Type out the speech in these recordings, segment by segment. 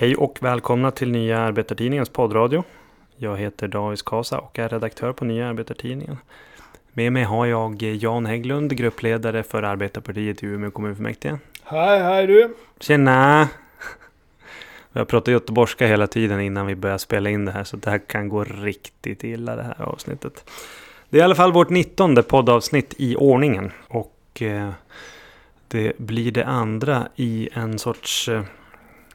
Hej och välkomna till Nya Arbetartidningens poddradio. Jag heter Davis Kasa och är redaktör på Nya Arbetartidningen. Med mig har jag Jan Hägglund, gruppledare för Arbetarpartiet i Umeå kommunfullmäktige. Hej, hej du! Tjena! Vi har pratat göteborgska hela tiden innan vi börjar spela in det här, så det här kan gå riktigt illa det här avsnittet. Det är i alla fall vårt 19 poddavsnitt i ordningen. Och eh, det blir det andra i en sorts eh,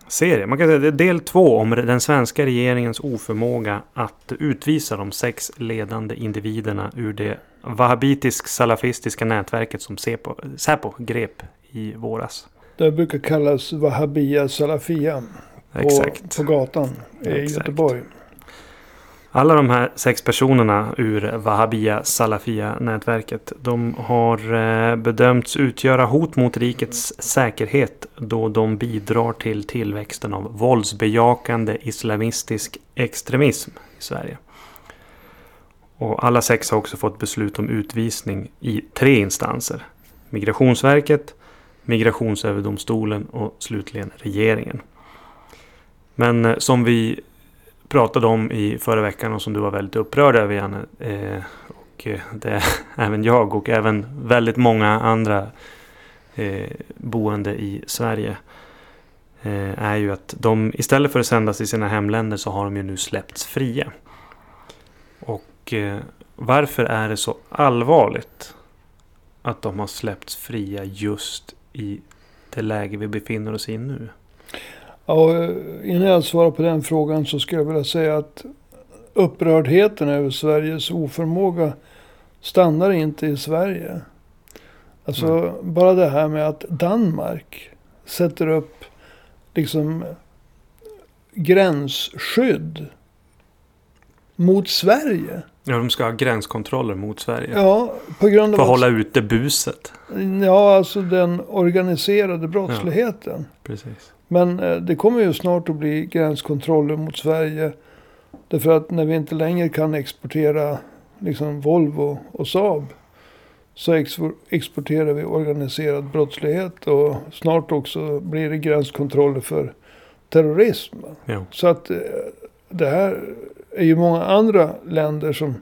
serie. Man kan säga det är del två om den svenska regeringens oförmåga att utvisa de sex ledande individerna ur det wahhabitisk-salafistiska nätverket som Säpo, Säpo grep i våras. Det brukar kallas Wahhabia Salafia på, Exakt. på gatan i Exakt. Göteborg. Alla de här sex personerna ur Wahhabia Salafia-nätverket de har eh, bedömts utgöra hot mot rikets säkerhet då de bidrar till tillväxten av våldsbejakande islamistisk extremism i Sverige. Och alla sex har också fått beslut om utvisning i tre instanser. Migrationsverket, Migrationsöverdomstolen och slutligen regeringen. Men eh, som vi pratade om i förra veckan och som du var väldigt upprörd över Janne. Eh, och eh, det är även jag och även väldigt många andra eh, boende i Sverige. Eh, är ju att de istället för att sändas i sina hemländer så har de ju nu släppts fria. Och eh, varför är det så allvarligt att de har släppts fria just i det läge vi befinner oss i nu? Ja, eh, innan jag svarar på den frågan så skulle jag vilja säga att upprördheten över Sveriges oförmåga stannar inte i Sverige. Alltså bara det här med att Danmark sätter upp liksom gränsskydd mot Sverige. Ja, de ska ha gränskontroller mot Sverige. Ja, på grund av För att hålla ute buset. Ja, alltså den organiserade brottsligheten. Precis. Men eh, det kommer ju snart att bli gränskontroller mot Sverige. Därför att när vi inte längre kan exportera liksom Volvo och Saab. Så expo- exporterar vi organiserad brottslighet. Och snart också blir det gränskontroller för terrorism. Ja. Så att eh, det här är ju många andra länder som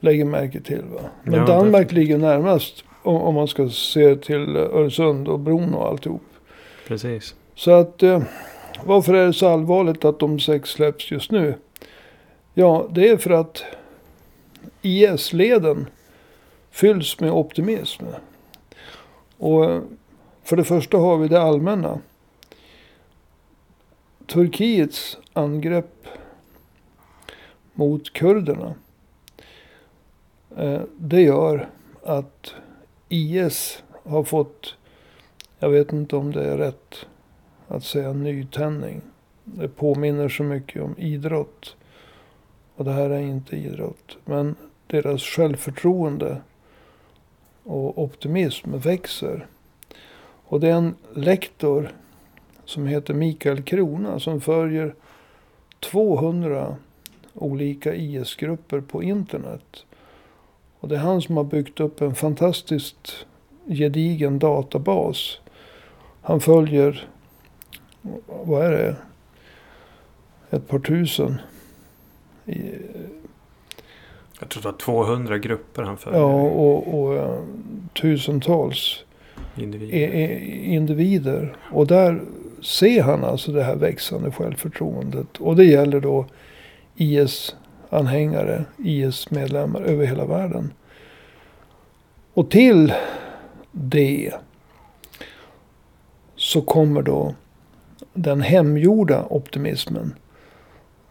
lägger märke till. Va? Men Ja, Danmark ligger närmast om, om man ska se till Öresund och bron och alltihop. Precis. Så att eh, varför är det så allvarligt att de sex släpps just nu? Ja, det är för att IS-leden fylls med optimism. Och eh, för det första har vi det allmänna. Turkiets angrepp mot kurderna. Eh, det gör att IS har fått, jag vet inte om det är rätt att säga nytändning. Det påminner så mycket om idrott. Och det här är inte idrott. Men deras självförtroende och optimism växer. Och det är en lektor som heter Mikael Krona som följer 200 olika IS-grupper på internet. Och det är han som har byggt upp en fantastiskt gedigen databas. Han följer, vad är det, ett par tusen. I, Jag tror det var 200 grupper han följer. ja, och, och eh, tusentals individer. i- i- individer. Och där ser han alltså det här växande självförtroendet. Och det gäller då IS-anhängare, IS-medlemmar över hela världen. Och till det så kommer då den hemgjorda optimismen.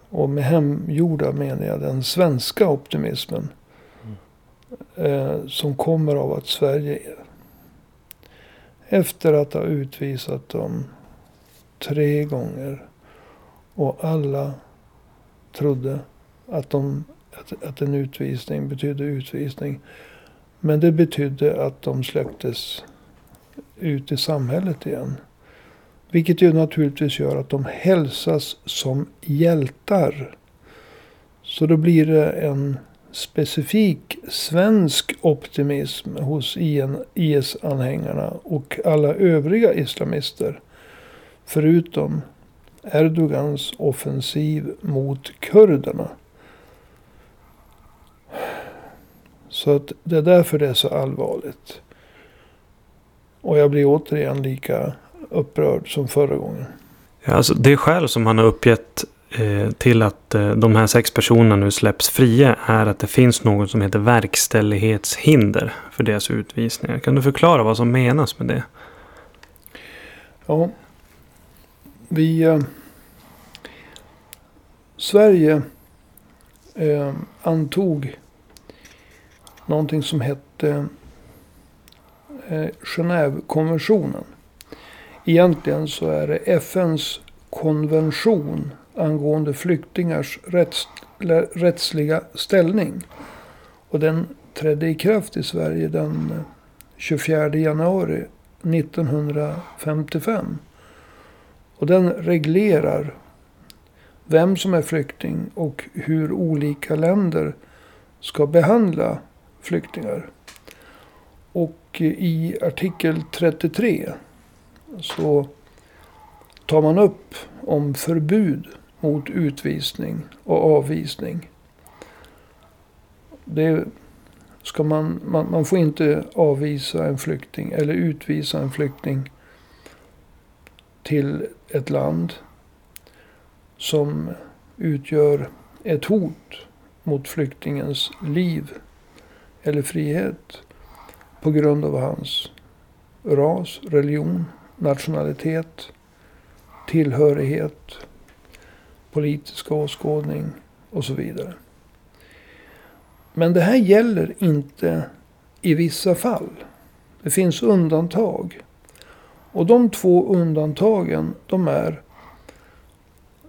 Och med hemgjorda menar jag den svenska optimismen. Eh, som kommer av att Sverige efter att ha utvisat dem tre gånger. Och alla trodde att, de, att, att en utvisning betydde utvisning. Men det betydde att de släpptes ut i samhället igen. Vilket ju naturligtvis gör att de hälsas som hjältar. Så då blir det en specifik svensk optimism hos IS-anhängarna och alla övriga islamister. Förutom Erdogans offensiv mot kurderna. Så att det är därför det är så allvarligt. Och jag blir återigen lika upprörd som förra gången. Ja, alltså det skäl som han har uppgett eh, till att eh, de här sex personerna nu släpps fria är att det finns något som heter verkställighetshinder för deras utvisningar. Kan du förklara vad som menas med det? Ja, vi... Eh, Sverige eh, antog någonting som hette eh, Genèvekonventionen. Egentligen så är det FNs konvention angående flyktingars rätts, rättsliga ställning. Och den trädde i kraft i Sverige den eh, 24 januari 1955. Och den reglerar vem som är flykting och hur olika länder ska behandla flyktingar. Och i artikel 33 så tar man upp om förbud mot utvisning och avvisning. Det ska man, man, man får inte avvisa en flykting eller utvisa en flykting till ett land som utgör ett hot mot flyktingens liv eller frihet på grund av hans ras, religion, nationalitet, tillhörighet, politiska åskådning och så vidare. Men det här gäller inte i vissa fall. Det finns undantag. Och de två undantagen de är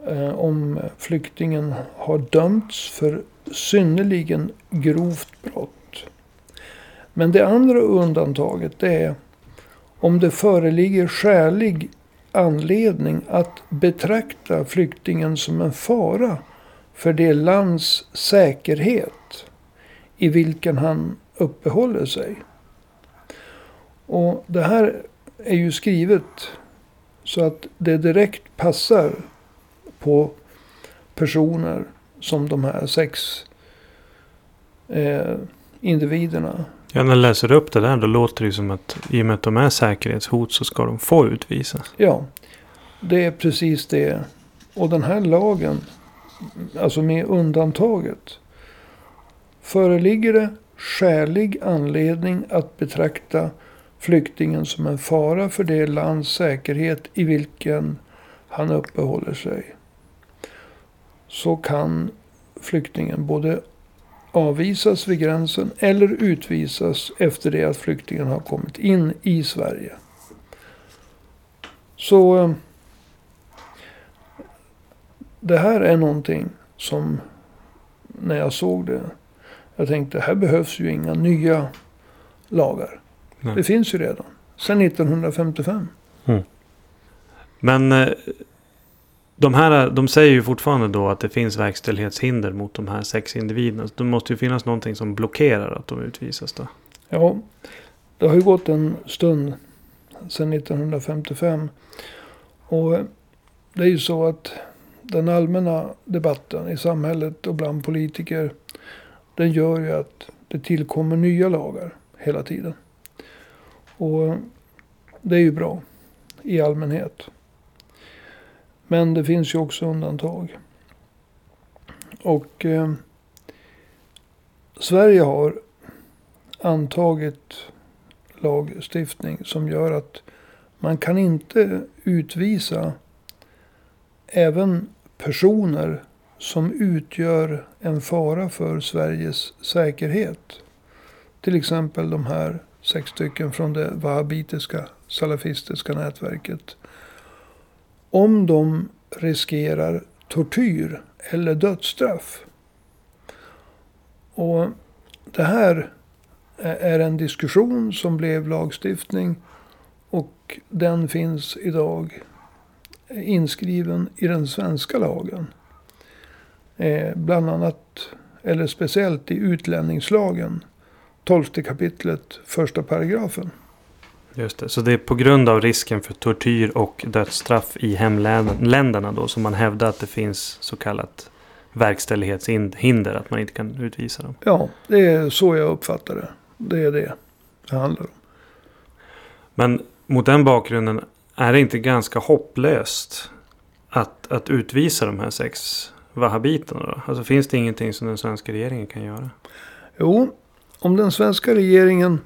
eh, om flyktingen har dömts för synnerligen grovt brott. Men det andra undantaget det är om det föreligger skälig anledning att betrakta flyktingen som en fara för det lands säkerhet i vilken han uppehåller sig. Och det här är ju skrivet så att det direkt passar på personer som de här sex eh, individerna Ja, när jag läser upp det där då låter det som att i och med att de är säkerhetshot så ska de få utvisas. Ja, det är precis det. Och den här lagen, alltså med undantaget. Föreligger det skälig anledning att betrakta flyktingen som en fara för det lands säkerhet i vilken han uppehåller sig. Så kan flyktingen både avvisas vid gränsen eller utvisas efter det att flyktingen har kommit in i Sverige. Så eh, det här är någonting som när jag såg det. Jag tänkte här behövs ju inga nya lagar. Nej. Det finns ju redan. Sedan 1955. Mm. Men eh, de, här, de säger ju fortfarande då att det finns verkställighetshinder mot de här sex individerna. Så det måste ju finnas någonting som blockerar att de utvisas då. Ja, det har ju gått en stund sedan 1955. Och det är ju så att den allmänna debatten i samhället och bland politiker. Den gör ju att det tillkommer nya lagar hela tiden. Och det är ju bra i allmänhet. Men det finns ju också undantag. Och eh, Sverige har antagit lagstiftning som gör att man kan inte utvisa även personer som utgör en fara för Sveriges säkerhet. Till exempel de här sex stycken från det wahhabitiska salafistiska nätverket om de riskerar tortyr eller dödsstraff. Och det här är en diskussion som blev lagstiftning. Och den finns idag inskriven i den svenska lagen. Bland annat, eller speciellt i utlänningslagen. 12 kapitlet, första paragrafen. Just det. Så det är på grund av risken för tortyr och dödsstraff i hemländerna då som man hävdar att det finns så kallat verkställighetshinder. Att man inte kan utvisa dem. Ja, det är så jag uppfattar det. Det är det det handlar om. Men mot den bakgrunden är det inte ganska hopplöst att, att utvisa de här sex wahhabiterna då? Alltså finns det ingenting som den svenska regeringen kan göra? Jo, om den svenska regeringen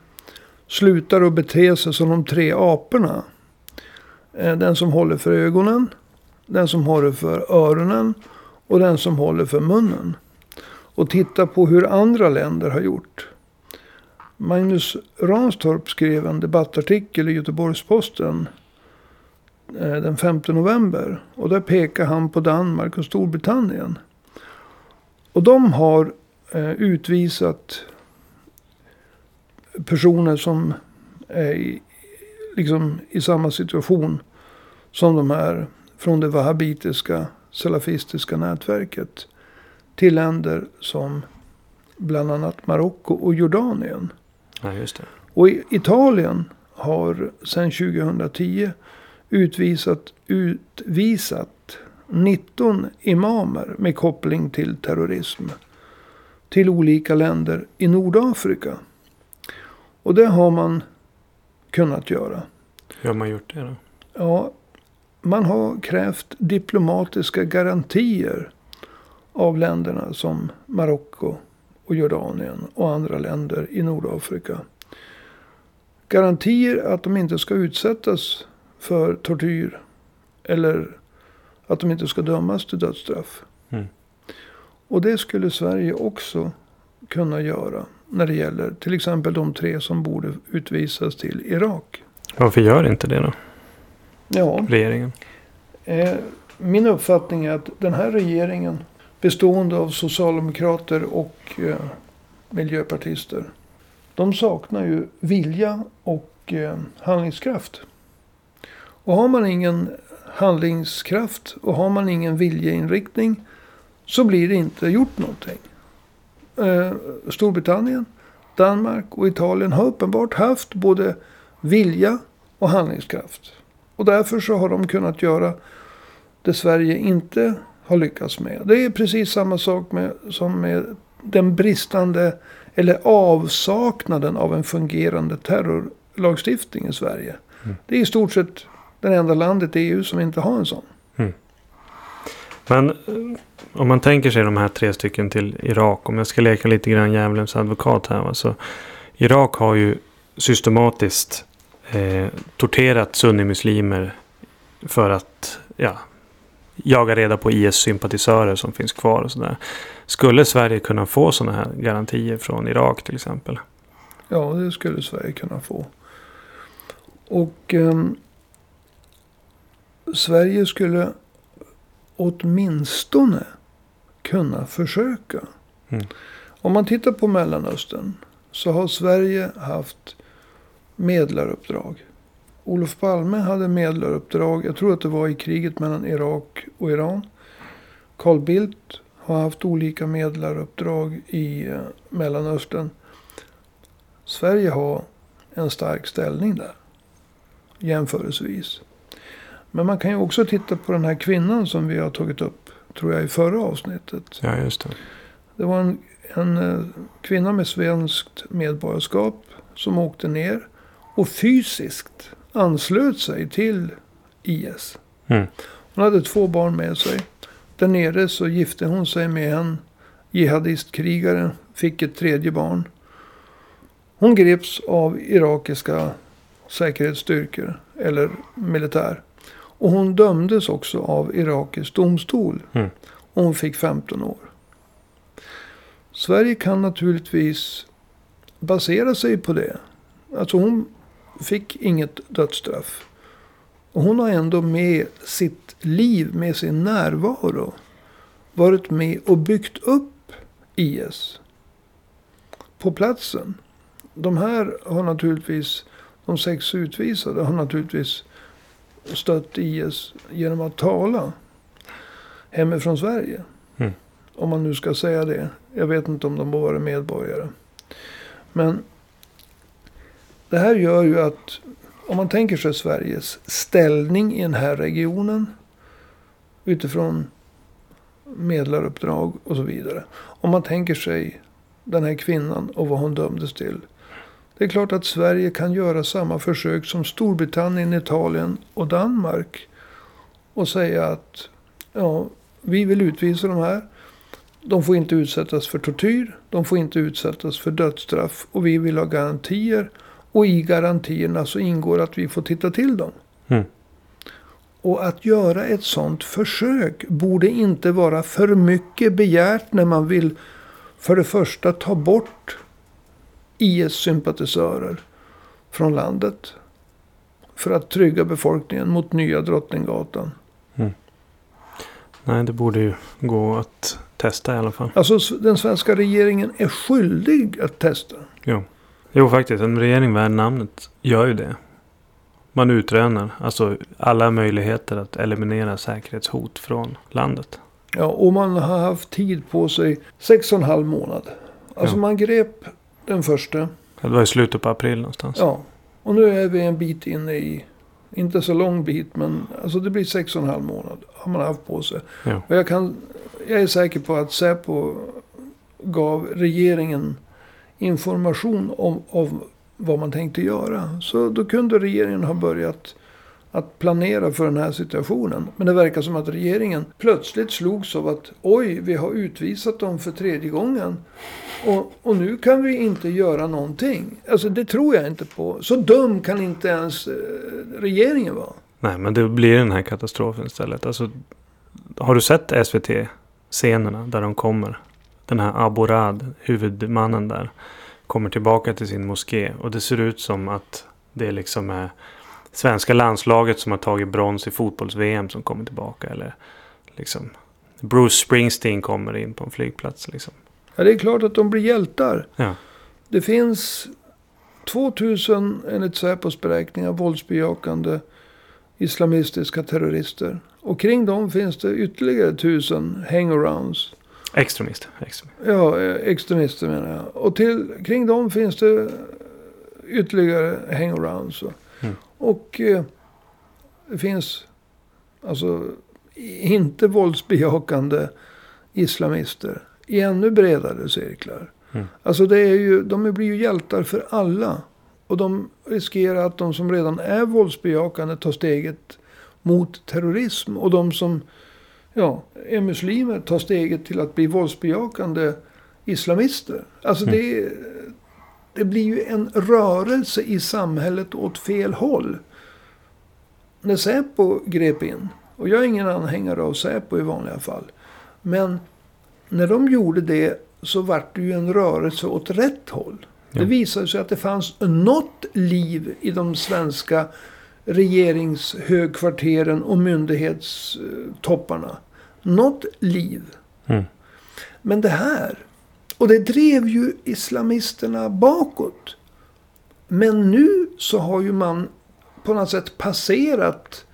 slutar att bete sig som de tre aporna. Eh, den som håller för ögonen, den som håller för öronen och den som håller för munnen. Och titta på hur andra länder har gjort. Magnus Ranstorp skrev en debattartikel i Göteborgs-Posten eh, den 5 november. Och där pekar han på Danmark och Storbritannien. Och de har eh, utvisat personer som är i, liksom i samma situation som de här från det wahhabitiska salafistiska nätverket till länder som bland annat Marocko och Jordanien. Ja, just det. Och Italien har sedan 2010 utvisat, utvisat 19 imamer med koppling till terrorism. Till olika länder i Nordafrika. Och det har man kunnat göra. Hur har man gjort det då? Ja, man har krävt diplomatiska garantier av länderna som Marocko och Jordanien och andra länder i Nordafrika. Garantier att de inte ska utsättas för tortyr eller att de inte ska dömas till dödsstraff. Mm. Och det skulle Sverige också kunna göra när det gäller till exempel de tre som borde utvisas till Irak. Varför gör inte det då? Ja, Regeringen? eh, min uppfattning är att den här regeringen bestående av socialdemokrater och eh, miljöpartister. De saknar ju vilja och eh, handlingskraft. Och har man ingen handlingskraft och har man ingen viljeinriktning så blir det inte gjort någonting. Eh, Storbritannien, Danmark och Italien har uppenbart haft både vilja och handlingskraft. Och därför så har de kunnat göra det Sverige inte har lyckats med. Det är precis samma sak med, som med den bristande eller avsaknaden av en fungerande terrorlagstiftning i Sverige. Mm. Det är i stort sett det enda landet i EU som inte har en sån. Men eh, om man tänker sig de här tre stycken till Irak. Om jag ska leka lite grann djävulens advokat här. Va? Så Irak har ju systematiskt eh, torterat sunnimuslimer. För att ja, jaga reda på IS-sympatisörer som finns kvar och sådär. Skulle Sverige kunna få sådana här garantier från Irak till exempel? Ja, det skulle Sverige kunna få. Och eh, Sverige skulle åtminstone kunna försöka. Mm. Om man tittar på Mellanöstern så har Sverige haft medlaruppdrag. Olof Palme hade medlaruppdrag, jag tror att det var i kriget mellan Irak och Iran. Carl Bildt har haft olika medlaruppdrag i eh, Mellanöstern. Sverige har en stark ställning där. Jämförelsevis. Men man kan ju också titta på den här kvinnan som vi har tagit upp. Tror jag i förra avsnittet. Ja, just det. Det var en, en eh, kvinna med svenskt medborgarskap. Som åkte ner. Och fysiskt anslöt sig till IS. Mm. Hon hade två barn med sig. Där nere så gifte hon sig med en jihadistkrigare. Fick ett tredje barn. Hon greps av irakiska säkerhetsstyrkor. Eller militär. Och hon dömdes också av irakisk domstol. Mm. Och hon fick 15 år. Sverige kan naturligtvis basera sig på det. Alltså hon fick inget dödsstraff. Och hon har ändå med sitt liv, med sin närvaro, varit med och byggt upp IS. På platsen. De här har naturligtvis, de sex utvisade har naturligtvis stött IS genom att tala hemifrån Sverige. Mm. Om man nu ska säga det. Jag vet inte om de var medborgare. Men det här gör ju att om man tänker sig Sveriges ställning i den här regionen. Utifrån medlaruppdrag och så vidare. Om man tänker sig den här kvinnan och vad hon dömdes till. Det är klart att Sverige kan göra samma försök som Storbritannien, Italien och Danmark. Och säga att ja, vi vill utvisa de här. De får inte utsättas för tortyr. De får inte utsättas för dödsstraff. Och vi vill ha garantier. Och i garantierna så ingår att vi får titta till dem. Mm. Och att göra ett sånt försök borde inte vara för mycket begärt när man vill för det första ta bort IS-sympatisörer från landet. För att trygga befolkningen mot nya Drottninggatan. Nej, det borde ju gå att testa i alla fall. Alltså den svenska regeringen är skyldig att testa. Jo. Jo, faktiskt. En regering värd namnet gör ju det. Man utrönar alltså alla möjligheter att eliminera säkerhetshot från landet. Ja, och man har haft tid på sig sex och en halv månad. Alltså Ja. man grep den första. Det var i slutet på april någonstans. Ja, och nu är vi en bit inne i, inte så lång bit, men alltså det blir sex och en halv månad har man haft på sig. Ja. Och jag, kan, jag är säker på att Säpo gav regeringen information om, om vad man tänkte göra. Så då kunde regeringen ha börjat att planera för den här situationen. Men det verkar som att regeringen plötsligt slogs av att oj, vi har utvisat dem för tredje gången. Och, och nu kan vi inte göra någonting. Alltså det tror jag inte på. Så dum kan inte ens eh, regeringen vara. Nej, men det blir den här katastrofen istället. Alltså, har du sett SVT-scenerna där de kommer? Den här Aborad, huvudmannen där, kommer tillbaka till sin moské. Och det ser ut som att det liksom är svenska landslaget som har tagit brons i fotbolls-VM som kommer tillbaka. Eller liksom Bruce Springsteen kommer in på en flygplats. Liksom. Ja, det är klart att de blir hjältar. Ja. Det finns 2000 enligt Säpos beräkningar våldsbejakande islamistiska terrorister. Och kring dem finns det ytterligare tusen hangarounds. Extremist. extremist. Ja, eh, extremister menar jag. Och till, kring dem finns det ytterligare hangarounds. Mm. Och eh, det finns alltså inte våldsbejakande islamister i ännu bredare cirklar. Mm. Alltså det är ju, de blir ju hjältar för alla. Och de riskerar att de som redan är våldsbejakande tar steget mot terrorism. Och de som ja, är muslimer tar steget till att bli våldsbejakande islamister. Alltså Mm. det, det blir ju en rörelse i samhället åt fel håll. När Säpo grep in, och jag är ingen anhängare av Säpo i vanliga fall. Men när de gjorde det så vart det ju en rörelse åt rätt håll. Ja. Det visade sig att det fanns något liv i de svenska regeringshögkvarteren och myndighetstopparna. Något liv. Mm. Men det här, och det drev ju islamisterna bakåt. Men nu så har ju man på något sätt passerat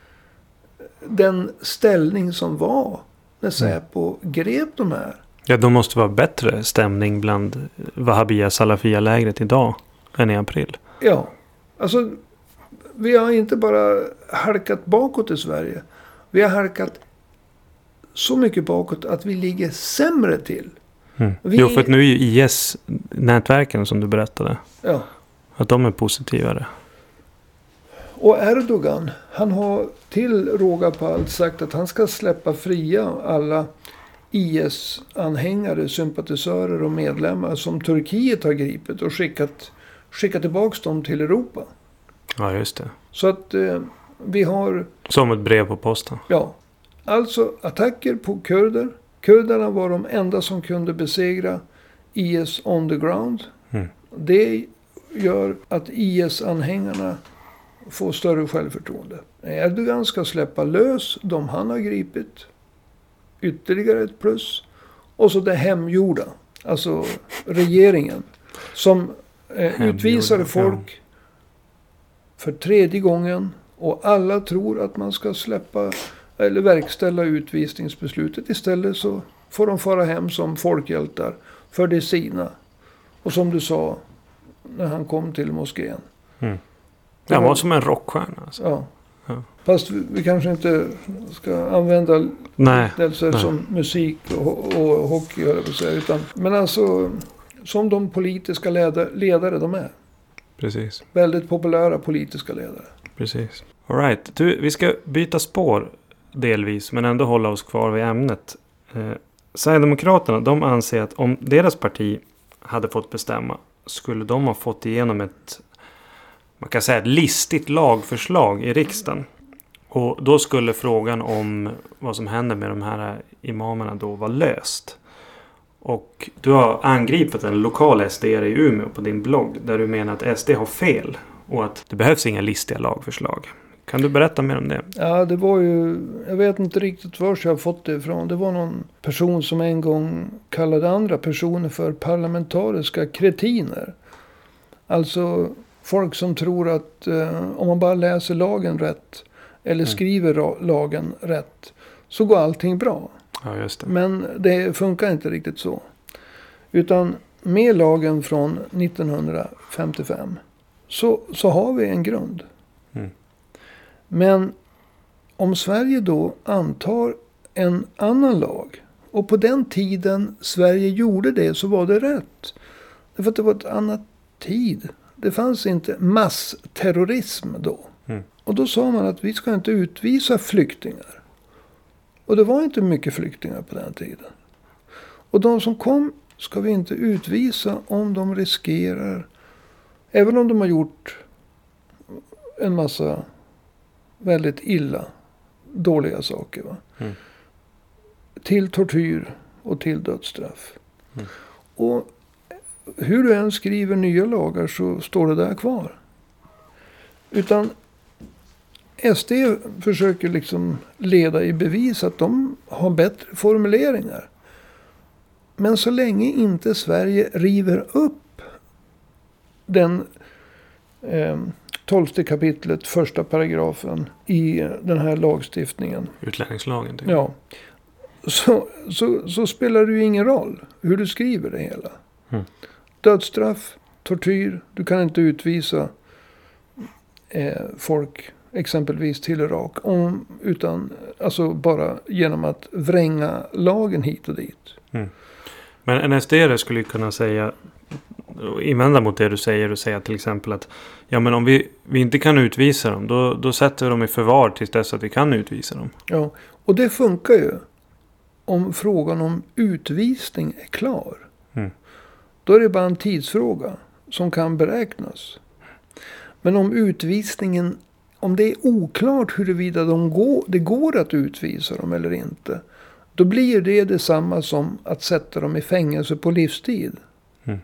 den ställning som var när Säpo grep de här. Ja, då måste det vara bättre stämning bland Wahhabia Salafia-lägret idag än i april. Ja, alltså vi har inte bara halkat bakåt i Sverige. Vi har halkat så mycket bakåt att vi ligger sämre till. Mm. Vi- Jo, för att nu är ju IS-nätverken som du berättade. Ja. Att de är positivare. Och Erdogan, han har till råga på allt sagt att han ska släppa fria alla IS-anhängare, sympatisörer och medlemmar som Turkiet har gripit och skickat, skickat tillbaka dem till Europa. Ja, just det. Så att eh, vi har, Som ett brev på posten. ja, alltså attacker på kurder. Kurderna var de enda som kunde besegra IS on the ground. Mm. Det gör att IS-anhängarna får större självförtroende. Erdogan ska släppa lös de han har gripit. Ytterligare ett plus. Och så det hemgjorda. Alltså regeringen. Som eh, utvisade folk för tredje gången. Och alla tror att man ska släppa eller verkställa utvisningsbeslutet. Istället så får de fara hem som folkhjältar för det sina. Och som du sa när han kom till moskén. Mm. Det var som en rockstjärna. Alltså. Ja. Ja. Fast vi, vi kanske inte ska använda Nej, liknelser nej. som musik och, och hockey, höll jag på att säga. Utan, men alltså, som de politiska ledare, ledare de är. precis. Väldigt populära politiska ledare. Precis. All right. Du, vi ska byta spår delvis, men ändå hålla oss kvar vid ämnet. Eh, Sverigedemokraterna, de anser att om deras parti hade fått bestämma skulle de ha fått igenom ett, man kan säga ett listigt lagförslag i riksdagen. Och då skulle frågan om vad som händer med de här imamerna då vara löst. Och du har angripit en lokal SD i Umeå på din blogg där du menar att SD har fel och att det behövs inga listiga lagförslag. Kan du berätta mer om det? Ja, det var ju... Jag vet inte riktigt var jag har fått det ifrån. Det var någon person som en gång kallade andra personer för parlamentariska kretiner. Alltså folk som tror att eh, om man bara läser lagen rätt eller Mm. skriver lagen rätt så går allting bra. Ja, det. Men det funkar inte riktigt så. Utan med lagen från 1955 så, så har vi en grund. Mm. Men om Sverige då antar en annan lag. Och på den tiden Sverige gjorde det så var det rätt. Därför att det var ett annat tid. Det fanns inte massterrorism då. Mm. Och då sa man att vi ska inte utvisa flyktingar. Och det var inte mycket flyktingar på den tiden. Och de som kom ska vi inte utvisa om de riskerar, även om de har gjort en massa väldigt illa, dåliga saker. Va? Mm. Till tortyr och till dödsstraff. Mm. Och hur du än skriver nya lagar så står det där kvar. Utan SD försöker liksom leda i bevis att de har bättre formuleringar. Men så länge inte Sverige river upp den eh, tolfte kapitlet, första paragrafen i den här lagstiftningen. Utlänningslagen. typ. Ja. Så, så, så spelar det ju ingen roll hur du skriver det hela. Mm. Dödsstraff, tortyr, du kan inte utvisa eh, folk exempelvis till Irak. Om, utan alltså bara genom att vränga lagen hit och dit. Men en sd skulle kunna säga invända mot det du säger och säga till exempel att ja men om vi, vi inte kan utvisa dem då, då sätter vi dem i förvar tills dess att vi kan utvisa dem. Ja, och det funkar ju. Om frågan om utvisning är klar. Då är det bara en tidsfråga som kan beräknas. Men om utvisningen, om det är oklart huruvida de går, det går att utvisa dem eller inte. Då blir det detsamma som att sätta dem i fängelse på livstid. Mm.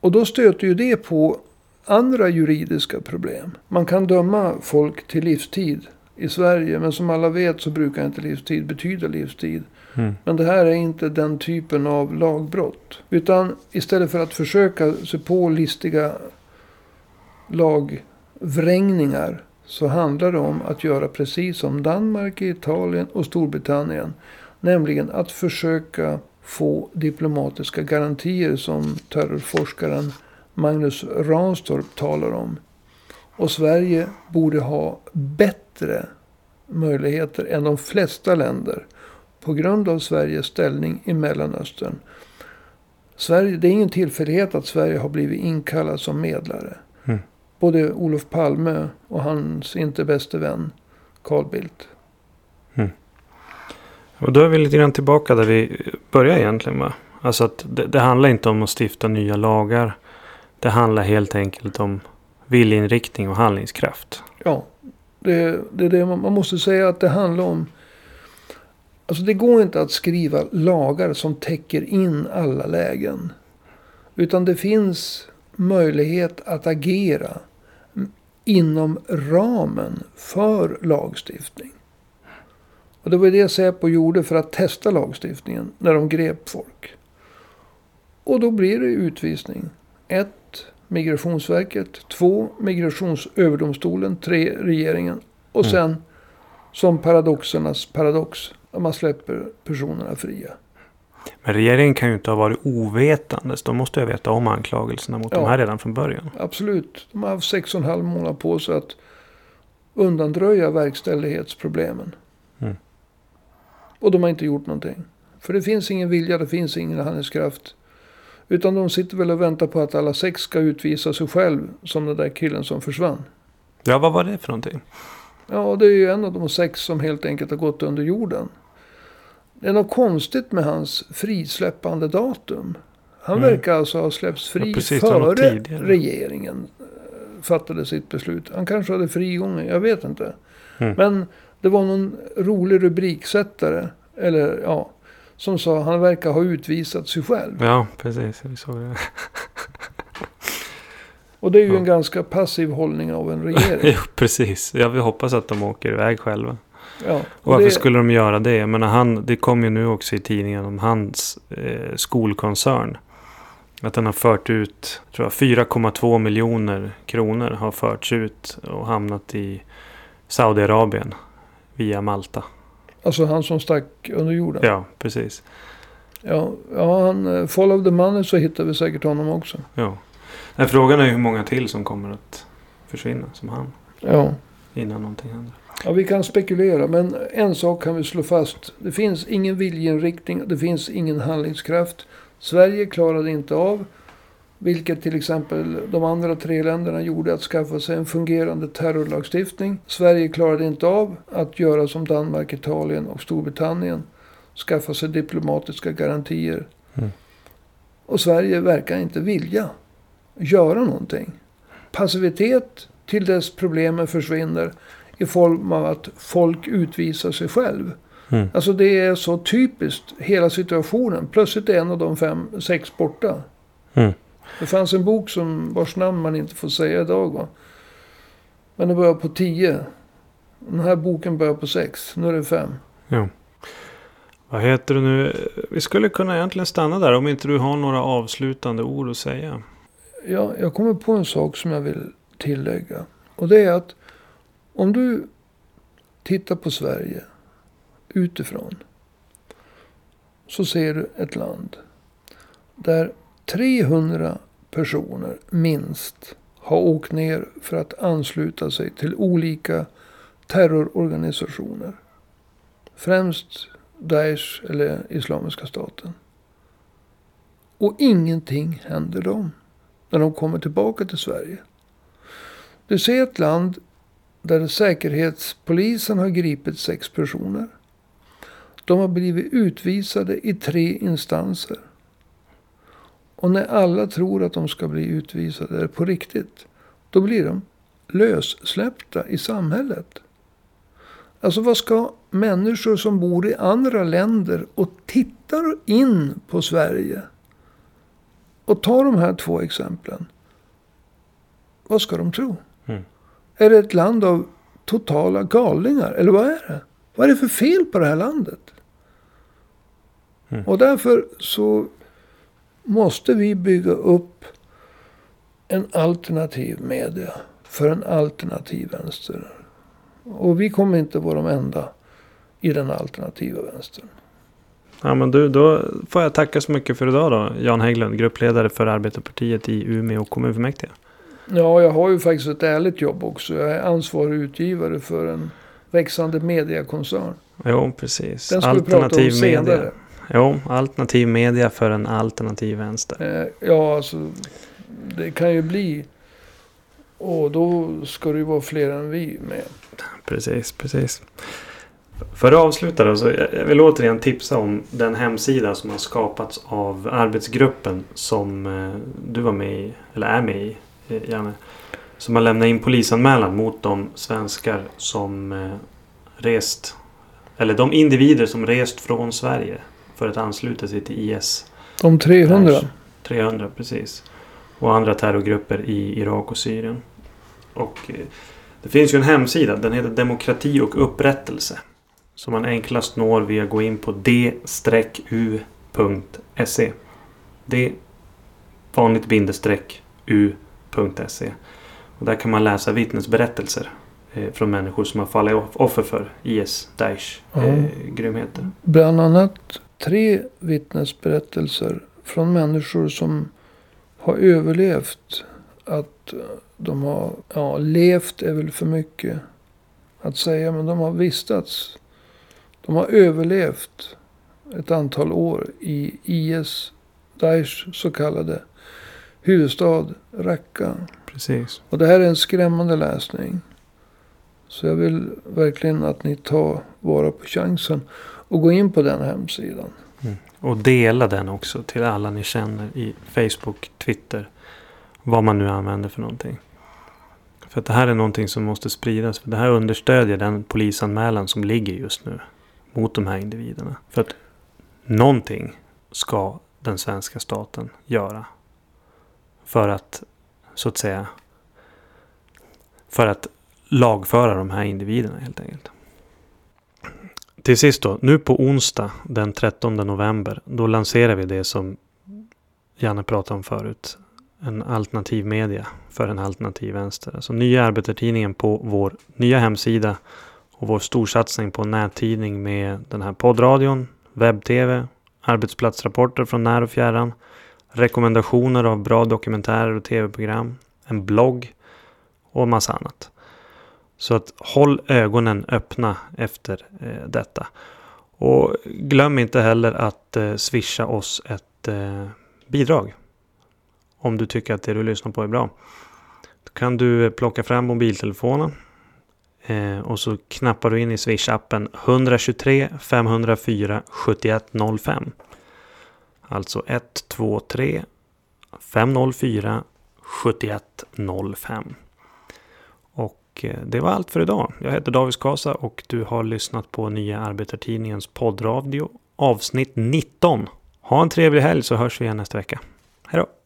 Och då stöter ju det på andra juridiska problem. Man kan döma folk till livstid i Sverige. Men som alla vet så brukar inte livstid betyda livstid. Mm. Men det här är inte den typen av lagbrott. Utan istället för att försöka sig på listiga lagvrängningar. Så handlar det om att göra precis som Danmark, Italien och Storbritannien. Nämligen att försöka få diplomatiska garantier som terrorforskaren Magnus Ranstorp talar om. Och Sverige borde ha bättre möjligheter än de flesta länder. På grund av Sveriges ställning i Mellanöstern. Sverige, det är ingen tillfällighet att Sverige har blivit inkallad som medlare. Mm. Både Olof Palme och hans inte bäste vän Carl Bildt. Och då är vi lite grann tillbaka där vi började egentligen va? Alltså att det, det handlar inte om att stifta nya lagar. Det handlar helt enkelt om viljeinriktning och handlingskraft. Ja, det, det är det man, man måste säga att det handlar om. Alltså det går inte att skriva lagar som täcker in alla lägen. Utan det finns möjlighet att agera inom ramen för lagstiftning. Och det var det Säpo gjorde för att testa lagstiftningen när de grep folk. Och då blir det utvisning. Ett, Migrationsverket. Två, Migrationsöverdomstolen. Tre, regeringen. Och Mm. sen, som paradoxernas paradox, att man släpper personerna fria. Men regeringen kan ju inte ha varit ovetandes. De måste ju veta om anklagelserna mot Ja. de här redan från början. Absolut. De har haft sex och en halv månad på sig att undandröja verkställighetsproblemen. Mm. Och de har inte gjort någonting. För det finns ingen vilja, det finns ingen handlingskraft. Utan de sitter väl och väntar på att alla sex ska utvisa sig själv. Som den där killen som försvann. Ja, vad var det för någonting? Ja, det är ju en av de sex som helt enkelt har gått under jorden. Det är något konstigt med hans frisläppande datum. Han Mm. verkar alltså ha släppts fri Ja, precis, före regeringen eh, fattade sitt beslut. Han kanske hade frigång, jag vet inte. Mm. Men det var någon rolig rubriksättare, eller ja, som sa han verkar ha utvisat sig själv. Ja, precis. Vi såg det. Och det är ju Ja. en ganska passiv hållning av en regering. jo, precis. Jag vill hoppas att de åker iväg själva. Ja, Och varför det- skulle de göra det? Jag menar, han, det kom ju nu också i tidningen om hans eh, skolkoncern. Att den har fört ut, tror jag, 4,2 miljoner kronor har förts ut och hamnat i Saudiarabien via Malta. Alltså han som stack under jorden. Ja, precis. Ja, ja han, eh, follow the money så hittar vi säkert honom också. Ja. Den frågan är ju hur många till som kommer att försvinna som han Ja. innan någonting händer. ja, vi kan spekulera. Men en sak kan vi slå fast. Det finns ingen viljeinriktning. Det finns ingen handlingskraft. Sverige klarade inte av, vilket till exempel de andra tre länderna gjorde, att skaffa sig en fungerande terrorlagstiftning. Sverige klarade inte av att göra som Danmark, Italien och Storbritannien. Skaffa sig diplomatiska garantier. Mm. Och Sverige verkar inte vilja göra någonting. Passivitet till dess problemen försvinner i form av att folk utvisar sig själv. Mm. Alltså det är så typiskt, hela situationen. Plötsligt är en av de fem, sex borta. Mm. Det fanns en bok som vars namn man inte får säga idag va. Men den börjar på tio. Den här boken börjar på sex. Nu är det fem. Ja. Vad heter det nu? Vi skulle kunna egentligen stanna där om inte du har några avslutande ord att säga. Ja, jag kommer på en sak som jag vill tillägga. Och det är att om du tittar på Sverige utifrån. Så ser du ett land där 300 personer minst har åkt ner för att ansluta sig till olika terrororganisationer. Främst Daesh eller Islamiska staten. Och ingenting händer dem när de kommer tillbaka till Sverige. Du ser ett land där Säkerhetspolisen har gripit sex personer. De har blivit utvisade i tre instanser. Och när alla tror att de ska bli utvisade på riktigt, då blir de lössläppta i samhället. Alltså vad ska människor som bor i andra länder och tittar in på Sverige och tar de här två exemplen. Vad ska de tro? Mm. Är det ett land av totala galningar? Eller vad är det? Vad är det för fel på det här landet? Mm. Och därför så måste vi bygga upp en alternativ media för en alternativ vänster. Och vi kommer inte vara de enda i den alternativa vänstern. Ja, men du, då får jag tacka så mycket för idag då. Jan Hägglund, gruppledare för Arbetarpartiet i Umeå kommunfullmäktige. Ja, jag har ju faktiskt ett ärligt jobb också. Jag är ansvarig utgivare för en växande mediekoncern. Jo, precis. Den ska vi prata om senare. Jo, alternativ media för en alternativ vänster. Eh, ja, alltså det kan ju bli. Och då ska det ju vara fler än vi med. Precis, precis. För att avsluta då, så jag vill återigen tipsa om den hemsida som har skapats av arbetsgruppen som eh, du var med i, eller är med i, eh, Janne. Som har lämnat in polisanmälan mot de svenskar som eh, rest, eller de individer som rest från Sverige för att ansluta sig till IS. De 300. 300 precis. Och andra terrorgrupper i Irak och Syrien. Och det finns ju en hemsida. Den heter Demokrati och upprättelse. Som man enklast når via att gå in på d-u.se. D vanligt bindestreck u.se. Och där kan man läsa vittnesberättelser eh, från människor som har fallit off- offer för IS, Daesh, eh, Ja. grymheter. Bland annat tre vittnesberättelser från människor som har överlevt. Att de har, ja, levt är väl för mycket att säga, men de har vistats. De har överlevt ett antal år i IS, Daesh så kallade huvudstad Raqqa. Precis. Och det här är en skrämmande läsning. Så jag vill verkligen att ni tar vara på chansen och gå in på den hemsidan. Mm. Och dela den också till alla ni känner i Facebook, Twitter. Vad man nu använder för någonting. För att det här är någonting som måste spridas. För det här understödjer den polisanmälan som ligger just nu. Mot de här individerna. För att någonting ska den svenska staten göra. För att, så att säga. För att lagföra de här individerna helt enkelt. Till sist då, nu på onsdag den 13 november. Då lanserar vi det som Janne pratade om förut. En alternativ media för en alternativ vänster. Alltså nya arbetartidningen på vår nya hemsida. Och vår storsatsning på nättidning med den här poddradion, webb-tv, arbetsplatsrapporter från när och fjärran. Rekommendationer av bra dokumentärer och tv-program. En blogg och massa annat. Så att håll ögonen öppna efter eh, detta. Och glöm inte heller att eh, swisha oss ett eh, bidrag. Om du tycker att det du lyssnar på är bra. Då kan du eh, plocka fram mobiltelefonen. Eh, och så knappar du in i Swish-appen 123 504 7105. Alltså 123 504 7105. Och eh, det var allt för idag. Jag heter David Skasa och du har lyssnat på Nya Arbetartidningens poddradio avsnitt 19. Ha en trevlig helg så hörs vi igen nästa vecka. Hej då!